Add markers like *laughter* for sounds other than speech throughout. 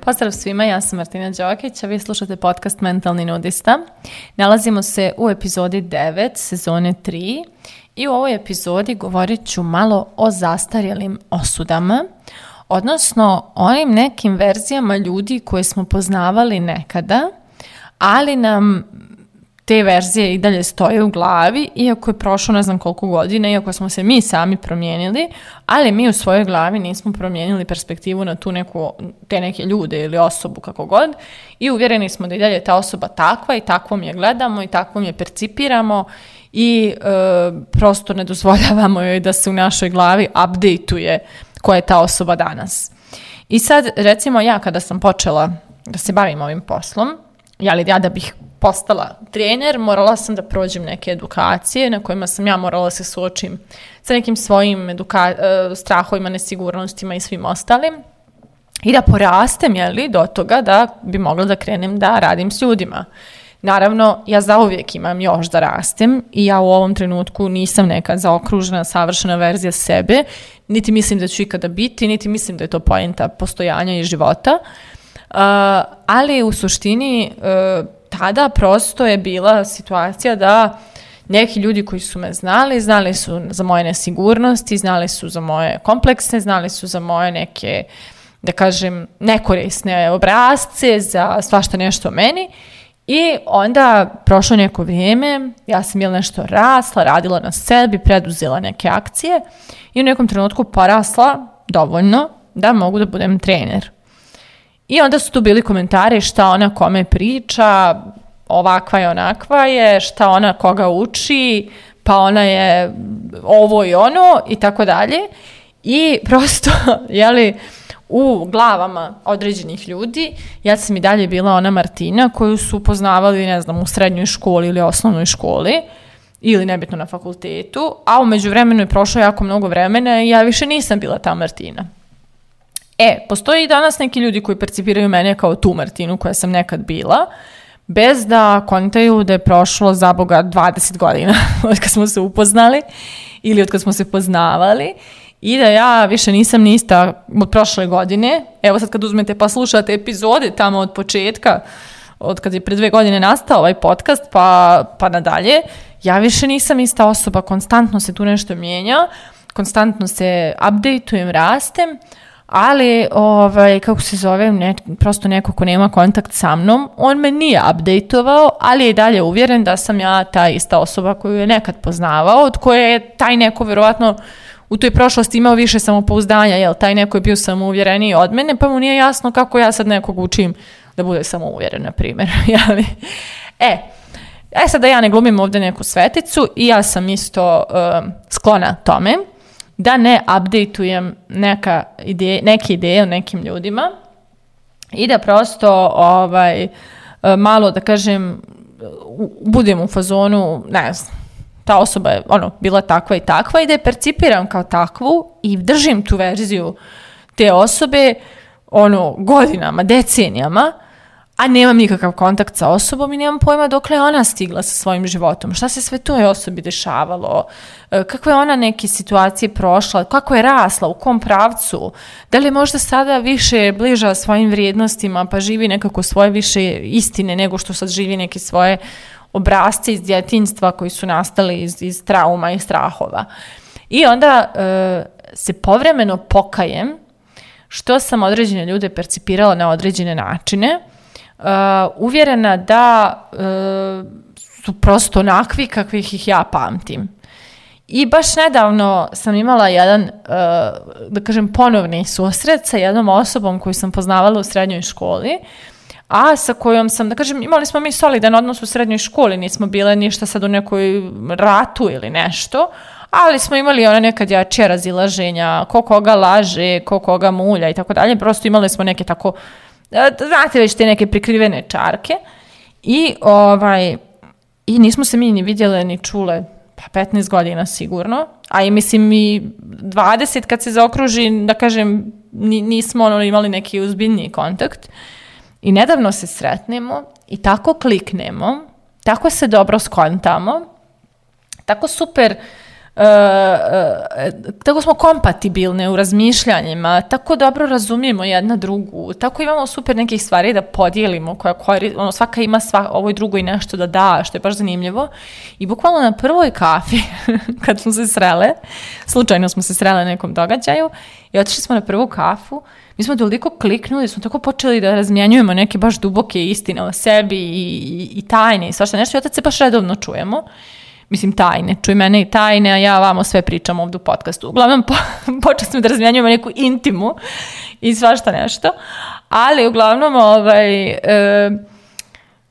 Pozdrav svima, ja sam Martina Đokić, a vi slušate podcast Mentalni nudista. Nalazimo se u epizodi 9 sezone 3 i u ovoj epizodi govorit ću malo o zastarjelim osudama, odnosno onim nekim verzijama ljudi koje smo poznavali nekada, ali nam te verzije i dalje stoje u glavi, iako je prošlo ne znam koliko godina, iako smo se mi sami promijenili, ali mi u svojoj glavi nismo promijenili perspektivu na tu neku, te neke ljude ili osobu kako god i uvjereni smo da i dalje ta osoba takva i takvom je gledamo i takvom je percipiramo i e, prosto ne dozvoljavamo joj da se u našoj glavi updateuje koja je ta osoba danas. I sad, recimo, ja kada sam počela da se bavim ovim poslom, ja li ja da bih postala trener, morala sam da prođem neke edukacije na kojima sam ja morala da se suočim sa nekim svojim eduka e, strahovima, nesigurnostima i svim ostalim i da porastem jeli, do toga da bi mogla da krenem da radim s ljudima. Naravno, ja zauvijek imam još da rastem i ja u ovom trenutku nisam neka zaokružena, savršena verzija sebe, niti mislim da ću ikada biti, niti mislim da je to poenta postojanja i života, uh, ali u suštini uh, tada prosto je bila situacija da neki ljudi koji su me znali, znali su za moje nesigurnosti, znali su za moje komplekse, znali su za moje neke, da kažem, nekorisne obrazce, za svašta nešto o meni. I onda prošlo neko vrijeme, ja sam ili nešto rasla, radila na sebi, preduzela neke akcije i u nekom trenutku porasla dovoljno da mogu da budem trener. I onda su tu bili komentari šta ona kome priča, ovakva je, onakva je, šta ona koga uči, pa ona je ovo i ono i tako dalje. I prosto, *laughs* jeli, u glavama određenih ljudi, ja sam i dalje bila ona Martina koju su upoznavali, ne znam, u srednjoj školi ili osnovnoj školi ili nebitno na fakultetu, a umeđu vremenu je prošlo jako mnogo vremena i ja više nisam bila ta Martina. E, postoji i danas neki ljudi koji percipiraju mene kao tu Martinu koja sam nekad bila, bez da kontaju da je prošlo za Boga 20 godina *laughs* od kad smo se upoznali ili od kad smo se poznavali i da ja više nisam ni ista od prošle godine. Evo sad kad uzmete pa slušate epizode tamo od početka, od kad je pre dve godine nastao ovaj podcast pa, pa nadalje, ja više nisam ista osoba, konstantno se tu nešto mijenja, konstantno se updateujem, rastem, uh, ali ovaj, kako se zove, ne, prosto neko ko nema kontakt sa mnom, on me nije updateovao, ali je dalje uvjeren da sam ja ta ista osoba koju je nekad poznavao, od koje je taj neko vjerovatno u toj prošlosti imao više samopouzdanja, jel taj neko je bio samouvjereniji od mene, pa mu nije jasno kako ja sad nekog učim da bude samouvjeren, na primjer. *laughs* Jeli? E, e sad da ja ne glumim ovde neku sveticu i ja sam isto um, sklona tome, da ne updateujem neka ideje, neke ideje o nekim ljudima i da prosto ovaj, malo, da kažem, budem u fazonu, ne znam, ta osoba je ono, bila takva i takva i da je percipiram kao takvu i držim tu verziju te osobe ono, godinama, decenijama a nemam nikakav kontakt sa osobom i nemam pojma dokle je ona stigla sa svojim životom. Šta se sve toj osobi dešavalo? E, Kakve je ona neke situacije prošla? Kako je rasla? U kom pravcu? Da li je možda sada više bliža svojim vrijednostima pa živi nekako svoje više istine nego što sad živi neke svoje obrazce iz djetinjstva koji su nastali iz, iz trauma i strahova. I onda e, se povremeno pokajem što sam određene ljude percipirala na određene načine – uh, uvjerena da uh, su prosto onakvi kakvih ih ja pamtim. I baš nedavno sam imala jedan, uh, da kažem, ponovni susret sa jednom osobom koju sam poznavala u srednjoj školi, a sa kojom sam, da kažem, imali smo mi solidan odnos u srednjoj školi, nismo bile ništa sad u nekoj ratu ili nešto, ali smo imali ona nekad jačija razilaženja, ko koga laže, ko koga mulja i tako dalje, prosto imali smo neke tako uh, E, znate već te neke prikrivene čarke i ovaj i nismo se mi ni vidjele ni čule pa 15 godina sigurno, a i mislim i 20 kad se zaokruži, da kažem, nismo ono, imali neki uzbiljniji kontakt i nedavno se sretnemo i tako kliknemo, tako se dobro skontamo, tako super uh, E, tako smo kompatibilne u razmišljanjima, tako dobro razumijemo jedna drugu, tako imamo super nekih stvari da podijelimo, koja, koja ono, svaka ima sva, ovoj drugoj nešto da da, što je baš zanimljivo. I bukvalno na prvoj kafi, *laughs* kad smo se srele, slučajno smo se srele na nekom događaju, i otišli smo na prvu kafu, mi smo toliko kliknuli, smo tako počeli da razmjenjujemo neke baš duboke istine o sebi i, i, i tajne i svašta nešto, i otad se baš redovno čujemo mislim tajne, čuj mene i tajne, a ja vamo sve pričam ovde u podcastu. Uglavnom po, *laughs* počeli smo da razmenjujemo neku intimu i svašta nešto, ali uglavnom ovaj, e,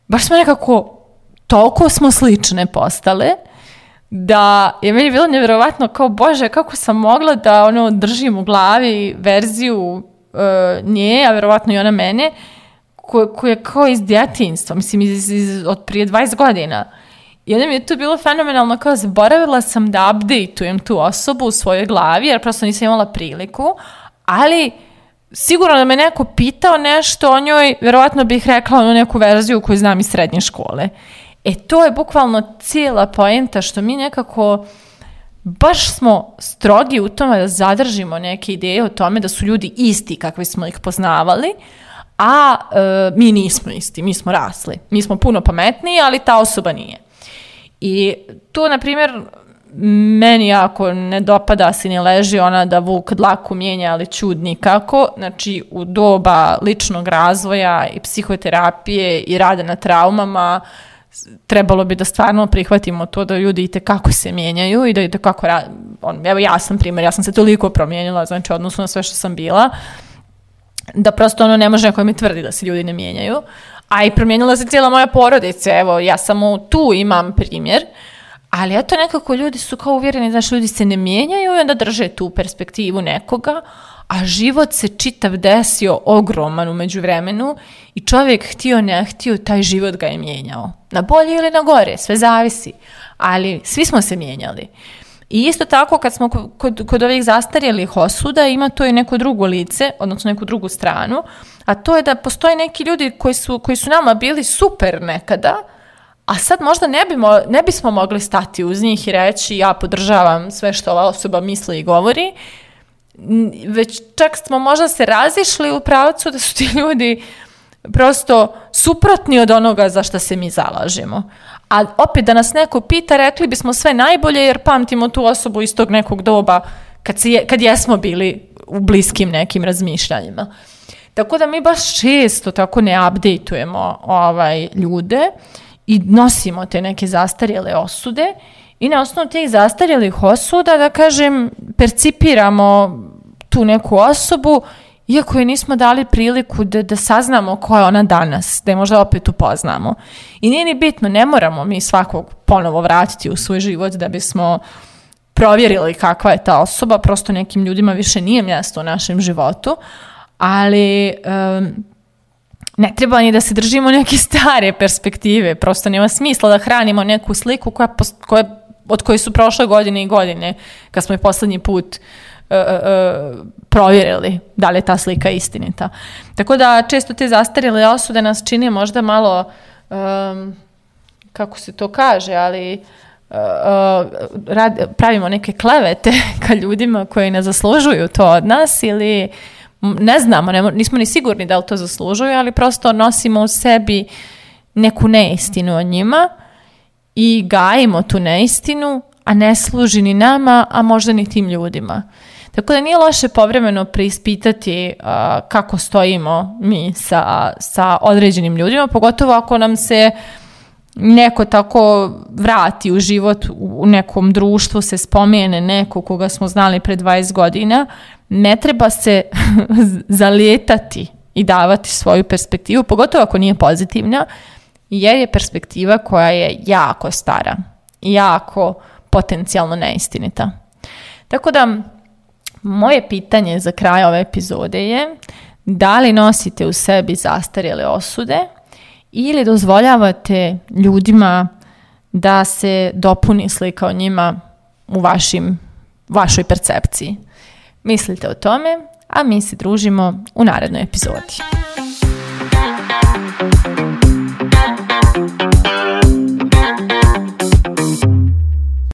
baš smo nekako, toliko smo slične postale, da je meni bilo nevjerovatno kao bože kako sam mogla da ono držim u glavi verziju e, nje, a verovatno i ona mene, koja ko je kao iz djetinstva, mislim iz, iz, od prije 20 godina. Uh, mi je to bilo fenomenalno kao zaboravila sam da updateujem tu osobu u svojoj glavi jer prosto nisam imala priliku, ali sigurno da me neko pitao nešto o njoj, verovatno bih rekla onu neku verziju koju znam iz srednje škole. E to je bukvalno cijela poenta što mi nekako baš smo strogi u tome da zadržimo neke ideje o tome da su ljudi isti kakvi smo ih poznavali, a e, mi nismo isti, mi smo rasli. Mi smo puno pametniji, ali ta osoba nije. I tu, na primjer, meni jako ne dopada da se ni leži ona da Vuk dlaku mijenja, ali čud nikako. Znači, u doba ličnog razvoja i psihoterapije i rada na traumama trebalo bi da stvarno prihvatimo to da ljudi i kako se mijenjaju i da i tekako... On, evo ja sam primjer, ja sam se toliko promijenila, znači, odnosno na sve što sam bila da prosto ono ne može neko mi tvrdi da se ljudi ne mijenjaju. A i promijenila se cijela moja porodica, evo, ja samo tu imam primjer. Ali eto nekako ljudi su kao uvjereni, znaš, ljudi se ne mijenjaju i onda drže tu perspektivu nekoga, a život se čitav desio ogroman umeđu vremenu i čovjek htio ne htio, taj život ga je mijenjao. Na bolje ili na gore, sve zavisi, ali svi smo se mijenjali. I isto tako kad smo kod, kod ovih zastarjelih osuda ima to i neko drugo lice, odnosno neku drugu stranu, a to je da postoje neki ljudi koji su, koji su nama bili super nekada, A sad možda ne, bimo, ne bismo mogli stati uz njih i reći ja podržavam sve što ova osoba misli i govori, već čak smo možda se razišli u pravcu da su ti ljudi prosto suprotni od onoga za što se mi zalažemo. A opet da nas neko pita, rekli bismo sve najbolje jer pamtimo tu osobu iz tog nekog doba kad, si, kad jesmo bili u bliskim nekim razmišljanjima. Tako da mi baš često tako ne updateujemo ovaj, ljude i nosimo te neke zastarjele osude i na osnovu tih zastarjelih osuda, da kažem, percipiramo tu neku osobu iako je nismo dali priliku da, da saznamo ko je ona danas, da je možda opet upoznamo. I nije ni bitno, ne moramo mi svakog ponovo vratiti u svoj život da bismo provjerili kakva je ta osoba, prosto nekim ljudima više nije mjesto u našem životu, ali um, ne treba ni da se držimo neke stare perspektive, prosto nema smisla da hranimo neku sliku koja, koja, od koje su prošle godine i godine, kad smo je poslednji put uh, E, e, e, provjerili da li je ta slika istinita. Tako da često te zastarjele osude nas čini možda malo, um, kako se to kaže, ali uh, rad, pravimo neke klevete *laughs* ka ljudima koji ne zaslužuju to od nas ili ne znamo, ne, nismo ni sigurni da li to zaslužuju, ali prosto nosimo u sebi neku neistinu o njima i gajimo tu neistinu, a ne služi ni nama, a možda ni tim ljudima. Tako da nije loše povremeno preispitati uh, kako stojimo mi sa, sa određenim ljudima, pogotovo ako nam se neko tako vrati u život u nekom društvu, se spomene neko koga smo znali pre 20 godina, ne treba se *laughs* zalijetati i davati svoju perspektivu, pogotovo ako nije pozitivna, jer je perspektiva koja je jako stara, jako potencijalno neistinita. Tako da, Moje pitanje za kraj ove epizode je da li nosite u sebi zastarjele osude ili dozvoljavate ljudima da se dopuni slika o njima u vašim, vašoj percepciji. Mislite o tome, a mi se družimo u narednoj epizodi.